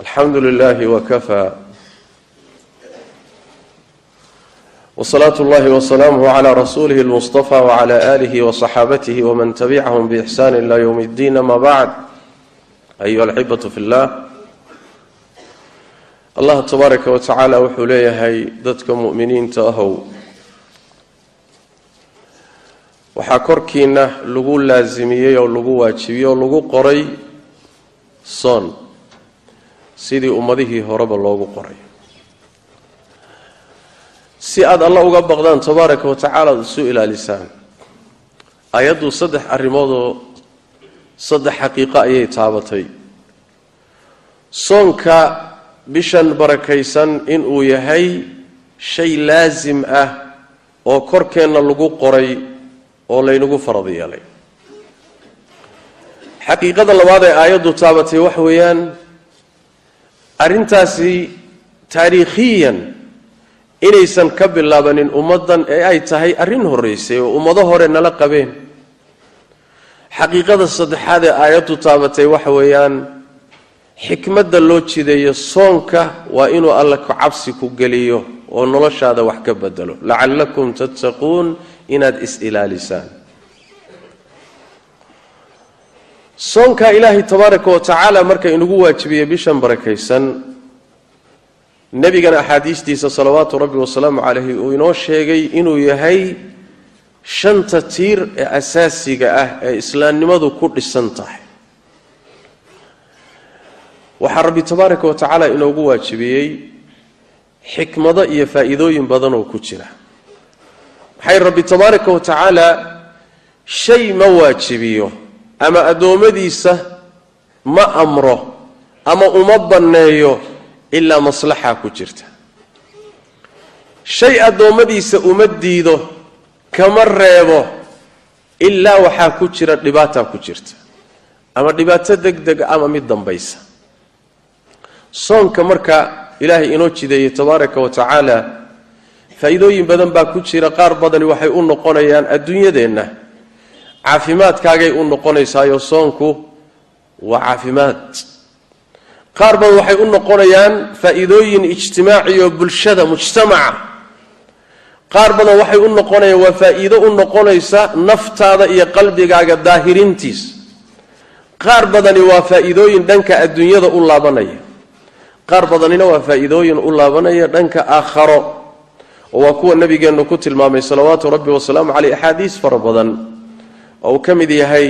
alxamdu lilahi wakafa wsalaatu llahi wasalaamuh cla rasuulihi lmustafa wcla alihi wasaxaabatihi waman tabicahum biixsani ila ywm اddiin ama bacd ayuha alxibatu fi llah allah tabaaraka wa tacaala wuxuu leeyahay dadka mu'miniinta ahow. Waxaa korkiina lagu laasimiyey oo lagu waajibiyey oo lagu qoray soon sidii ummadihii horeba loogu qoray. Si aada alla uga baqdaan tabaaraka wa tacaala ad isu ilaalisaan ayaddu saddex arrimoodoo saddex xaqiiqo ayay taabatay. Soonka bishan barakaysan inuu yahay shay laasim ah oo korkeenna lagu qoray oo laynagu farad yeelay. Xaqiiqada labaad ee aayaddu taabatay waxa weeyaan arrintaasi taariikhiyan inaysan ka bilaabanin ummaddan ee ay tahay arrin horreysay oo ummado hore nala qabeen. Xaqiiqada saddexaad ee aayaddu taabatay waxa weeyaan xikmadda loo jideeyo soonka waa inuu alla cabsi ku geliyo oo noloshaada wax ka bedelo lacallakum tattaquun inaad is-ilaalisaan soonka ilaahay tabaaraka wa tacaala marka inugu waajibiyey bishan barakaysan nebigana axaadiistiisa salawaatu rabbi wasalaamu calayhi uu inoo sheegay inuu yahay shanta tiir ee asaasiga ah ee islaamnimadu ku dhisan tahay. Waxaa rabbi tabaaraka wa tacaala inoogu waajibiyey xikmado iyo faa-iidooyin badan oo ku jira. Maxay rabbi tabaaraka wa tacaala shay ma waajibiyo ama addoommadiisa ma amro ama uma banneeyo ilaa maslaxa ku jirta. Shay addoommadiisa uma diido kama reebo ilaa waxaa ku jira dhibaata ku jirta. Ama dhibaato deg deg ama mid dambaysa. Soonka marka ilaahay inoo jideeyey tabaaraka wa tacaala faa-iidooyin badan baa ku jira. Qaar badani waxay u noqonayaan adduunyadeenna caafimaadkaagay u noqonaysaayo soonku waa caafimaad. Qaar badan waxay u noqonayaan faa-iidooyin ijtimaaci oo bulshada mujtamaca. Qaar badan waxay u noqonayaan waa faa-iido u noqonaysa naftaada iyo qalbigaaga daahirintiisa qaar badani waa faa-iidooyin dhanka adduunyada u laabanaya. Qaar badanina waa faa-iidooyin u laabanaya dhanka aakharo. Oo waa kuwa nabigeennu ku tilmaamay salawaatu rabbi wasalaamu caleyh axaadiis fara badan oo uu ka mid yahay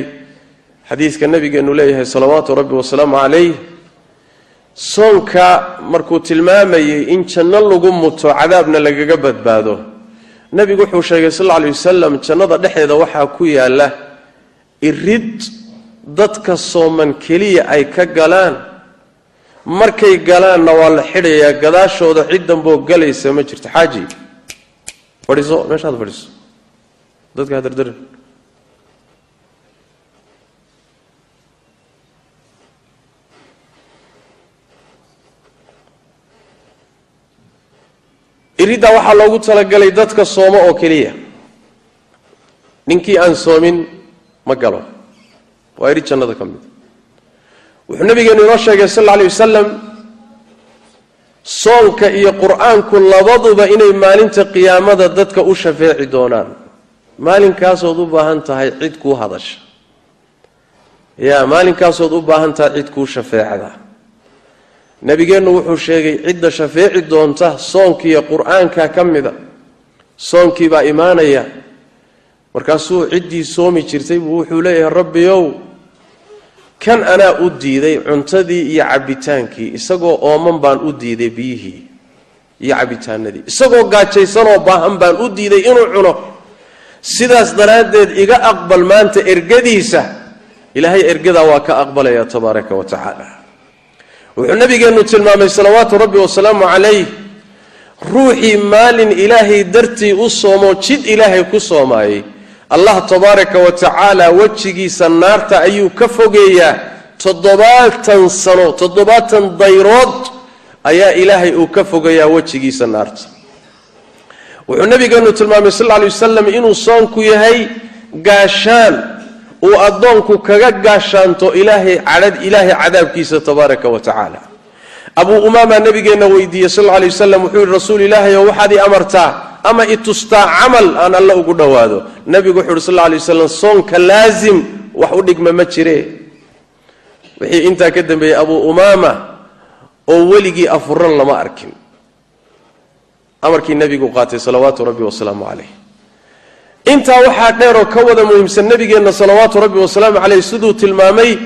xadiidka nabigeennu leeyahay salawaatu rabbi wasalaamu calayh soonka markuu tilmaamayay in janno lagu muto cadaabna lagaga badbaado. Nebigu wuxuu sheegay sal alay wasalam jannada dhexeeda waxaa ku yaalla irid dadka sooman keliya ay ka galaan. Markay galaanna waa la xidhayaa gadaashooda cid damboo galaysa ma jirto. Xaaji fadhiiso meeshaad fadhiiso. Dadka hadardar iriddaa waxaa loogu talagalay dadka sooma oo keliya. Ninkii aan soomin ma galo. Waa irid jannada ka mid. Wuxuu nabigeenu inoo sheegay sal alla alay wasalam soonka iyo qur'aanku labaduba inay maalinta qiyaamada dadka u shafeeci doonaan. Maalinkaasood u baahan tahay cid kuu hadasha. Ya maalinkaasood u baahan tahay cid kuu shafeecda nabigeennu wuxuu sheegay cidda shafeeci doonta soonkiiyo qur'aanka ka mida. Soonkii baa imaanaya. Markaasuu ciddii soomi jirtay buu wuxuu leeyahay rabbiyow kan anaa u diiday cuntadii iyo cabbitaankii isagoo ooman baan u diiday biyihii iyo cabbitaanadii isagoo gaajaysanoo baahan baan u diiday inuu cuno. Sidaas daraaddeed iga aqbal maanta ergadiisa. Ilaahay ergadaa waa ka aqbalaya tabaaraka wa tacaala wuxuu nabigeennu tilmaamay salawaatu rabbi wasalaamu calayh. Ruuxii maalin ilaahay dartii u soomoo jid ilaahay ku soomaayey allah tabaaraka wa tacaala wejigiisa naarta ayuu ka fogeeyaa. Toddobaatan sano toddobaatan dayrood ayaa ilaahay uu ka fogeeyaa wejigiisa naarta. Wuxuu nabigeenu tilmaamay sal lay wasalam inuu soonku yahay gaashaan uu addoonku kaga gaashaanto ilaahay cadaabkiisa tabaaraka wa tacaala. Abuu umaama nabigeenna weydiiyey sal lla alay wasalam wuxuu yihi rasuul ilaahay oo waxaad ii amartaa? Ama itustaa camal aan alla ugu dhowaado? Nabigu wuxu uhi sal lla alay wasalam soonka laasim wax u dhigma ma jire. Wixii intaa ka dambeeyey abuu umaama oo weligii afuran lama arkin. Amarkii nebigu qaatay salawaatu rabbi wasalaamu calayh intaa waxaa dheeroo ka wada muhiimsan nebigeenna salawaatu rabbi wasalaamu caleyh siduu tilmaamay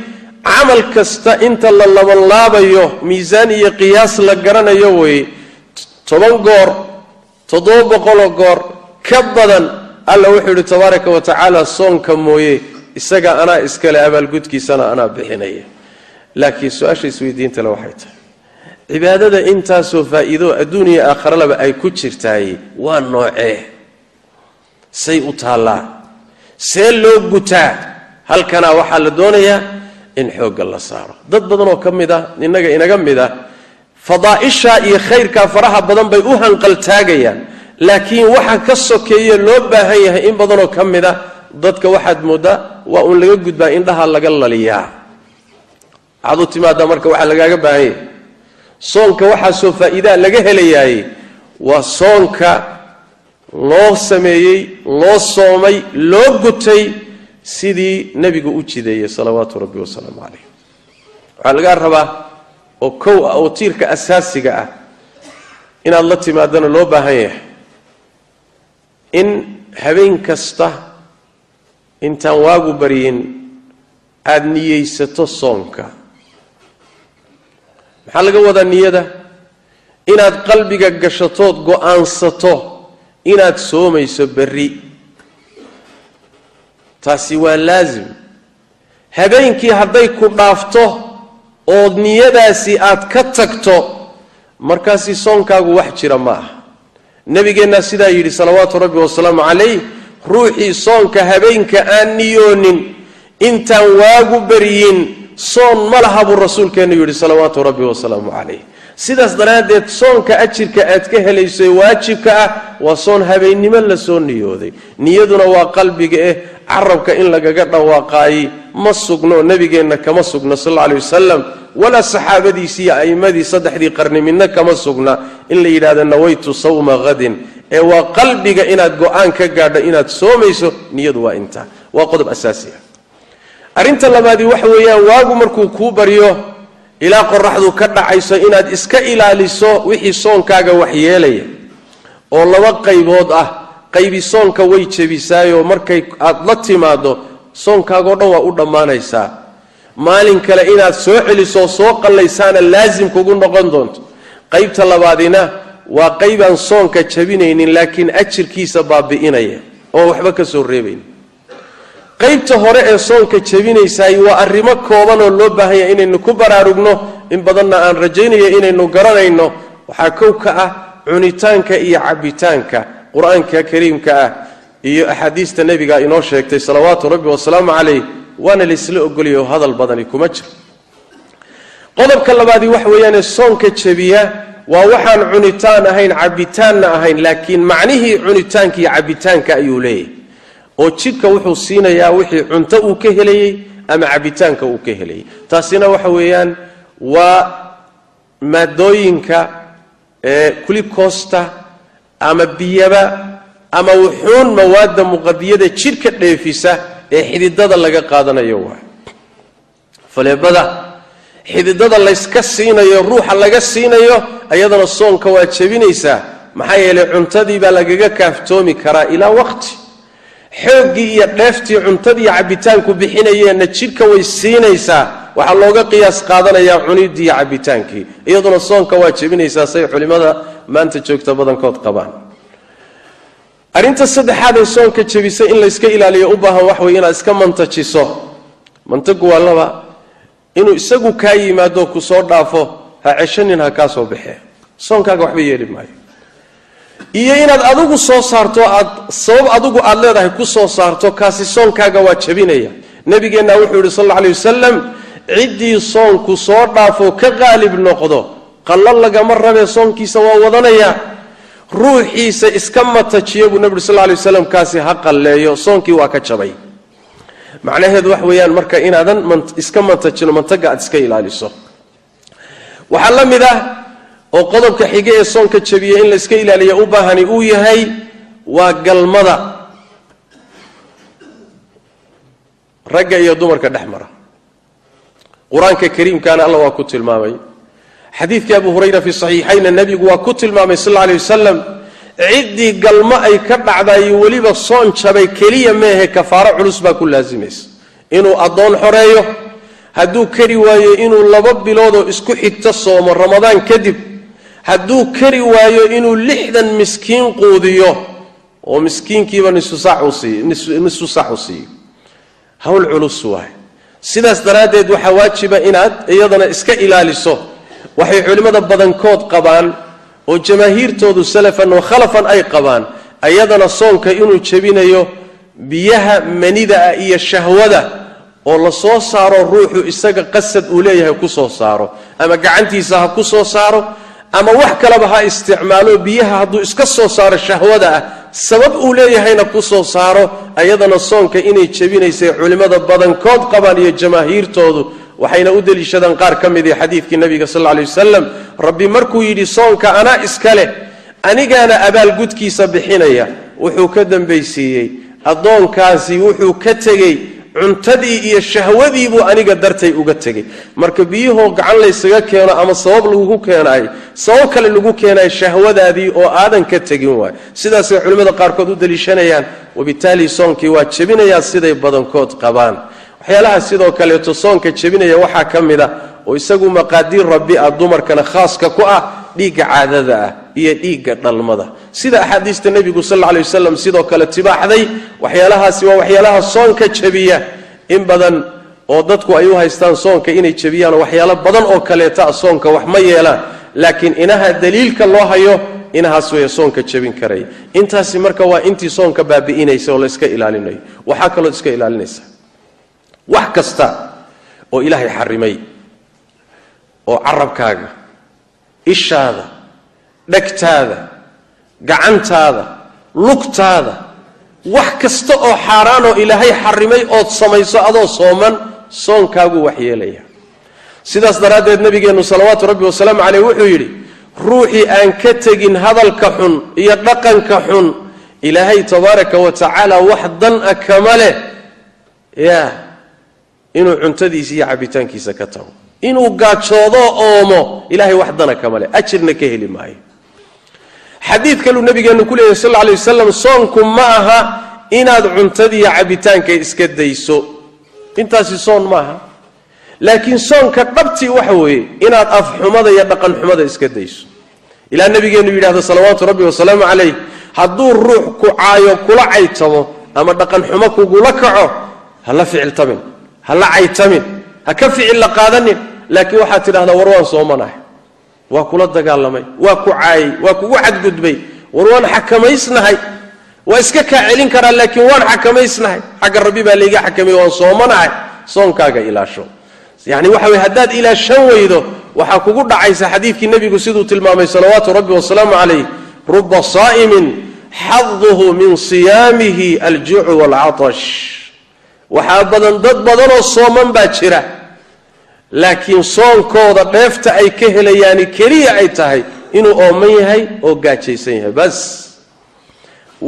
camal kasta inta la labanlaabayo miisaan iyo qiyaas la garanayo weye toban goor toddoba boqoloo goor ka badan alla wuxuu yidhi tabaaraka wa tacaala soonka mooye isaga anaa iskale abaalgudkiisana anaa bixinaya. Laakiin su'aasha isweydiintale waxay tahay cibaadada intaasoo faa'iido adduuniya aakharalaba ay ku jirtaay waa noocee say u taallaa. See loo gutaa. Halkanaa waxaa la doonayaa in xoogga la saaro. Dad badan oo ka mid ah innaga inaga mid ah fadaa'isha iyo khayrkaa faraha badan bay u hanqaltaagayaan. Laakiin waxa ka sokeeye loo baahan yahay in badanoo ka mid ah dadka waxaad mooddaa waa uun laga gudbaa indhaha laga laliyaa. Waxaad u timaadaa marka waxaa lagaaga baahan soonka waxaasoo faa'iidaa laga helayaay waa soonka loo sameeyey loo soomay loo gutay sidii nebigu u jideeyey salawaatu rabbi wasalaamu calayh. Waxaa lagaa rabaa oo kow ah oo tiirka asaasiga ah inaad la timaadana loo baahan yahay. In habeen kasta intaan waagu baryin aada niyeysato soonka. Maxaa laga wadaa niyada? Inaad qalbiga gashatood go'aansato inaad soomayso berri. Taasi waa laasim habeenkii hadday ku dhaafto ood niyadaasi aad ka tagto markaasi soonkaagu wax jira ma aha. Nebigeennaa sidaa yidhi salawaatu rabbi wasalaamu calayh ruuxii soonka habeenka aan niyoonin intaan waagu beryin soon ma laha buu rasuulkeennu yidhi salawaatu rabbi wasalaamu calayh sidaas daraaddeed soonka ajirka aad ka helayso ee waajibka ah waa soon habeennimo la soo niyooday. Niyaduna waa qalbiga eh carabka in lagaga dhawaaqaayey ma sugno nebigeenna kama sugno sal alla alay wasalam walaa saxaabadiisii iyo a'immadii saddexdii qarni midna kama sugna. In la yidhahdo nawaytu sawma hadin ee waa qalbiga inaad go'aan ka gaadho inaad soomayso niyadu waa intaa. Waa qodob asaasi ah. Arrinta labaadii waxa weeyaan waagu markuu kuu baryo ilaa qoraxdu ka dhacayso inaad iska ilaaliso wixii soonkaaga waxyeelaya oo laba qaybood ah. Qaybi soonka way jebisaayoo markay aad la timaado soonkaagao dhan waa u dhammaanaysaa. Maalin kale inaad soo celisoo soo qallaysaana laasim kugu noqon doonto. Qaybta labaadina waa qaybaan soonka jabinaynin laakiin ajirkiisa baabi'inaya. Oo waxba ka soo reebayn qaybta hore ee soonka jabinaysaay waa arrimo kooban oo loo baahan yahay inaynu ku baraarugno. In badanna aan rajaynayo inaynu garanayno. Waxaa kow ka ah cunitaanka iyo cabbitaanka. Qur'aanka kariimka ah iyo axaadiista nebiga inoo sheegtay salawaatu rabbi wasalaamu calayh waana laysla ogolyayo hadal badani kuma jiro. Qodobka labaadii wax weeyaane soonka jebiya waa waxaan cunitaan ahayn cabbitaanna ahayn laakiin macnihii cunitaanka iyo cabbitaanka ayuu leeyahay oo jidhka wuxuu siinayaa wixii cunto uu ka helayey ama cabbitaanka uu ka helayay taasina waxa weeyaan waa maadooyinka kulikoosta ama biyaba ama wuxuun mawaadda muqadiyada jidhka dheefisa ee xididada laga qaadanayo waa. Faleebada xididada layska siinayo ruuxa laga siinayo ayadana soonka waa jebinaysaa maxaa yeelay cuntadii baa lagaga kaaftoomi karaa ilaa waqti xooggii iyo dheeftii cuntadii cabbitaanku bixinayeenna jidhka way siinaysaa waxaa looga qiyaas qaadanayaa cuniddii iyo cabbitaankii. Iyaduna soonka waa say culimmada maanta joogta badankood qabaan. Arrinta saddexaad ee soonka jebisay in layska ilaaliyo u baahan wax wey inaad iska mantajiso. Mantagu waa laba inuu isagu kaa yimaado ku soo dhaafo ha ceshanin ha kaa soo baxee soonkaaga waxba yeeli maayo iyo inaad adigu soo saarto aad sabab adigu aad leedahay ku soo saarto kaasi soonkaaga waa jabinaya. Nabigeenna wuxuu yihi sal alla alay wasalam ciddii soonku soo dhaafo ka qaalib noqdo. Qallo lagama rabee soonkiisa waa wadanaya. Ruuxiisa iska matajiyo buu nebi uri sal lay waslam kaasi ha qalleeyo soonkii waa ka jabay. Macnaheedu wax weeyaan marka inaadan iska mantajino mantaga aad iska ilaaliso. Waxaa la mid ah oo qodobka xige ee soonka jabiya in la iska ilaaliya u baahani uu yahay waa galmada. Ragga iyo dumarka dhex mara. Qur'aanka kariimkaana alla waa ku tilmaamay. Xadiidkii abu hurayra fi saxiixayna nebigu waa ku tilmaamay sal alla lay wasalam ciddii galmo ay ka dhacdayo weliba soon jabay keliya meehe kafaaro culus baa ku laasimaysa inuu addoon xoreeyo hadduu kari waayo inuu laba biloodoo isku xigto soomo ramadaan kadib hadduu kari waayo inuu lixdan miskiin quudiyo oo miskiinkiiba nisfu saac u siiyo hawl culus waay sidaas daraaddeed waxaa waajiba inaad iyadana iska ilaaliso. Waxay culimmada badankood qabaan oo jamaahiirtoodu salafan wa khalafan ay qabaan ayadana soonka inuu jebinayo biyaha manida ah iyo shahwada oo la soo saaro ruuxu isaga qasad uu leeyahay ku soo saaro ama gacantiisa ha ku soo saaro ama wax kaleba ha isticmaalo biyaha hadduu iska soo saaro shahwada ah sabab uu leeyahayna ku soo saaro ayadana soonka inay jebinaysay culimmada badankood qabaan iyo jamaahiirtoodu waxayna u deliishadaan qaar ka mid i xadiidkii nabiga sal lay wasalam rabbi markuu yidhi soonka anaa iska leh anigaana abaalgudkiisa bixinaya wuxuu ka dambaysiiyey addoonkaasi wuxuu ka tegey cuntadii iyo shahwadiibuu aniga dartay uga tegey. Marka biyuhoo gacan laysaga keeno ama sabab lagugu keenaayo sabab kale lagu keenayo shahwadaadii oo aadan ka tegin waayo sidaasay culimmada qaarkood u daliishanayaan wabitaali soonkii waa jebinayaa siday badankood qabaan. Waxyaalaha sidoo kaleeto soonka jebinaya waxaa ka mid a oo isagu maqaadiir rabbi ah dumarkana khaaska ku ah dhiigga caadada ah iyo dhiigga dhalmada. Sida axaadiista nebigu sal alla alay wasalam sidoo kale tibaaxday waxyaalahaasi waa waxyaalaha soonka jebiya. In badan oo dadku ay u haystaan soonka inay jebiyaan waxyaalo badan oo kaleeta ah soonka wax ma yeelaan laakiin inaha daliilka loo hayo inahaas weeye soonka jebin karaya intaasi marka waa intii soonka baabi'inaysa oo la ilaalinayo. Waxaa kaloo iska ilaalinaysa. Wax kasta oo ilaahay xarimay oo carabkaaga ishaada dhegtaada gacantaada lugtaada wax kasta oo xaaraan oo ilaahay xarimay ood samayso adoo sooman soonkaagu waxyeelaya. Sidaas daraaddeed nabigeennu salawaatu rabbi wasalaamu caleyh wuxuu yidhi ruuxii aan ka tegin hadalka xun iyo dhaqanka xun ilaahay tabaaraka wa tacaala wax dan a kama leh. Ya inuu cuntadiisa iyo cabitaankiisa ka tago inuu gaajoodo oomo ilahay wax dana kama leh. Ajirna ka heli maayo. Xadiid kaluu nabigeenu ku leeyahy sal alay wasalam soonku ma aha inaad cuntadiiyo cabitaanka iska dayso. Intaasi soon maaha laakiin soonka dhabtii waxa weeye inaad afxumada iyo dhaqanxumada iska dayso. Ilaa nabigeenu yidhahdo salawaatu rabbi wasalaamu calayh hadduu ruux ku caayo kula caytamo ama dhaqanxumo kugula kaco ha la ficiltamin ha la caytamin ha ka ficil la qaadanin laakiin waxaad tidhahdaa war waan soomanahay waa kula dagaalamay waa ku caayay waa kugu xadgudbay. War waan xakamaysnahay. Waa iska kaa celin karaa laakiin waan xakamaysnahay. Xagga rabbi baa layga xakamay waan soomanahay soonkaaga ilaasho. Yani waxa weye haddaad ilaashan weydo waxaa kugu dhacaysa xadiidkii nebigu siduu tilmaamay salawaatu rabbi wasalaamu calayh ruba saa'imin xaduhu min siyaamihi aljuucu waalcatash waxaa badan dad badanoo sooman baa jira laakiin soonkooda dheefta ay ka helayaani keliya ay tahay inuu ooman yahay oo gaajaysan yahay. Bas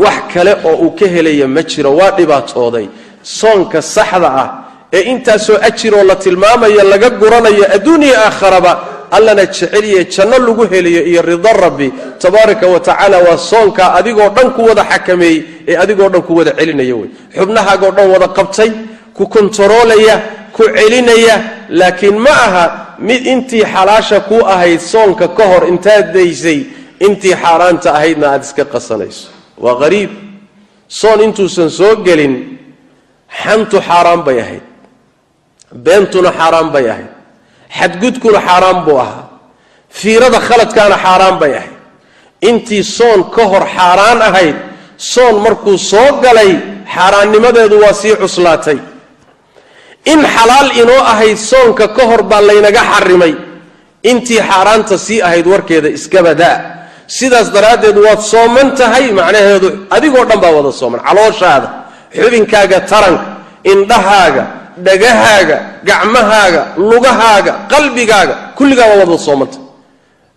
wax kale oo uu ka helaya ma jiro waa dhibaatooday. Soonka saxda ah ee intaasoo ajiroo la tilmaamayo laga guranayo adduuniya aakharaba allana jeceliye janno lagu helayo iyo rida rabbi tabaaraka wa tacaala waa soonkaa adigoo dhan ku wada xakameeyey ee adigoo dhan ku wada celinaya wey. Xubnahaagoo dhan wada qabtay ku kontaroolaya ku celinaya laakiin ma aha mid intii xalaasha ku ahayd soonka ka hor intaad daysay intii xaaraanta ahaydna aada iska qasanayso. Waa qariib soon intuusan soo gelin xantu xaaraan bay ahayd. Beentuna xaaraan bay ahayd. Xadgudkuna xaaraan buu ahaa. Fiirada khaladkaana xaaraan bay ahayd. Intii soon ka hor xaaraan ahayd soon markuu soo galay xaaraannimadeedu waa sii cuslaatay in xalaal inoo ahayd soonka ka hor baa laynaga xarimay. Intii xaaraanta sii ahayd warkeeda iskabadaa sidaas daraaddeed waad sooman tahay macnaheedu adigoo dhan baa wada sooman. Calooshaada xubinkaaga taranka indhahaaga dhagahaaga gacmahaaga lugahaaga qalbigaaga kulligaaba waadwad soomanta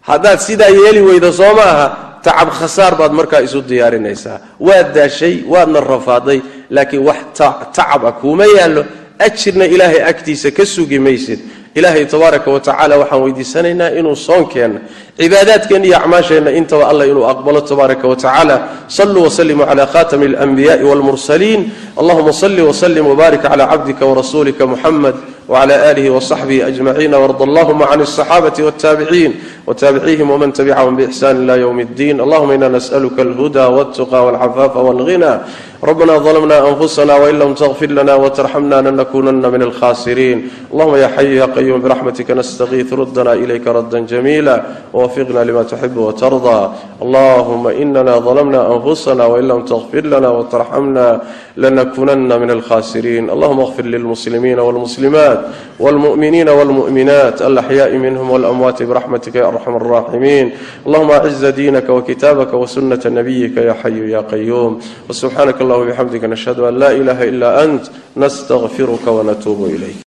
haddaad sidaa yeeli weyda soo ma aha tacab khasaar baad markaa isu diyaarinaysaa. Waad daashay waadna rafaaday laakiin wax tacab ah kuuma yaallo ajirna ilaahay agtiisa ka sugi maysid ilaahay tabaaraka wa tacala waxaan weydiisanaynaa inuu soonkeenna cibaadaadkeenna iyo acmaasheenna intaba allah inuu aqbalo tabaaraka wa tacaala saluu wslimuu cala khatami alanbiyaءi wاlmursaliin allahuma sali wslim wbaarik cla cabdika wrasulika muxamed wcla alihi wصaxbihi ajmaciin warda allahuma can الصaxaabati wاtaabiciin wtaabicihim wman tabicahum bixsan ila ywm اddin allahuma ina nasأlka اlhuda wاltuqa wاlcafaafa wاlghina ربنا ظلمنا أنفسنا وإن لم تغفر لنا وترحمنا لنكونن من الخاسرين اللهم يا حي يا قيوم برحمتك نستغيث ردنا إليك ردا جميلا ووفقنا لما تحب وترضى اللهم إننا ظلمنا أنفسنا وإن لم تغفر لنا وترحمنا لنكونن من الخاسرين اللهم اغفر للمسلمين والمسلمات والمؤمنين والمؤمنات الأحياء منهم والأموات برحمتك يا أرحم الراحمين اللهم أعز دينك وكتابك وسنة نبيك يا حي يا قيوم وسبحانك subxaanaka allahuma bixamdika nashhadu an laa ilaaha ilaa ant nastakfiruka wanatuubu ilayk.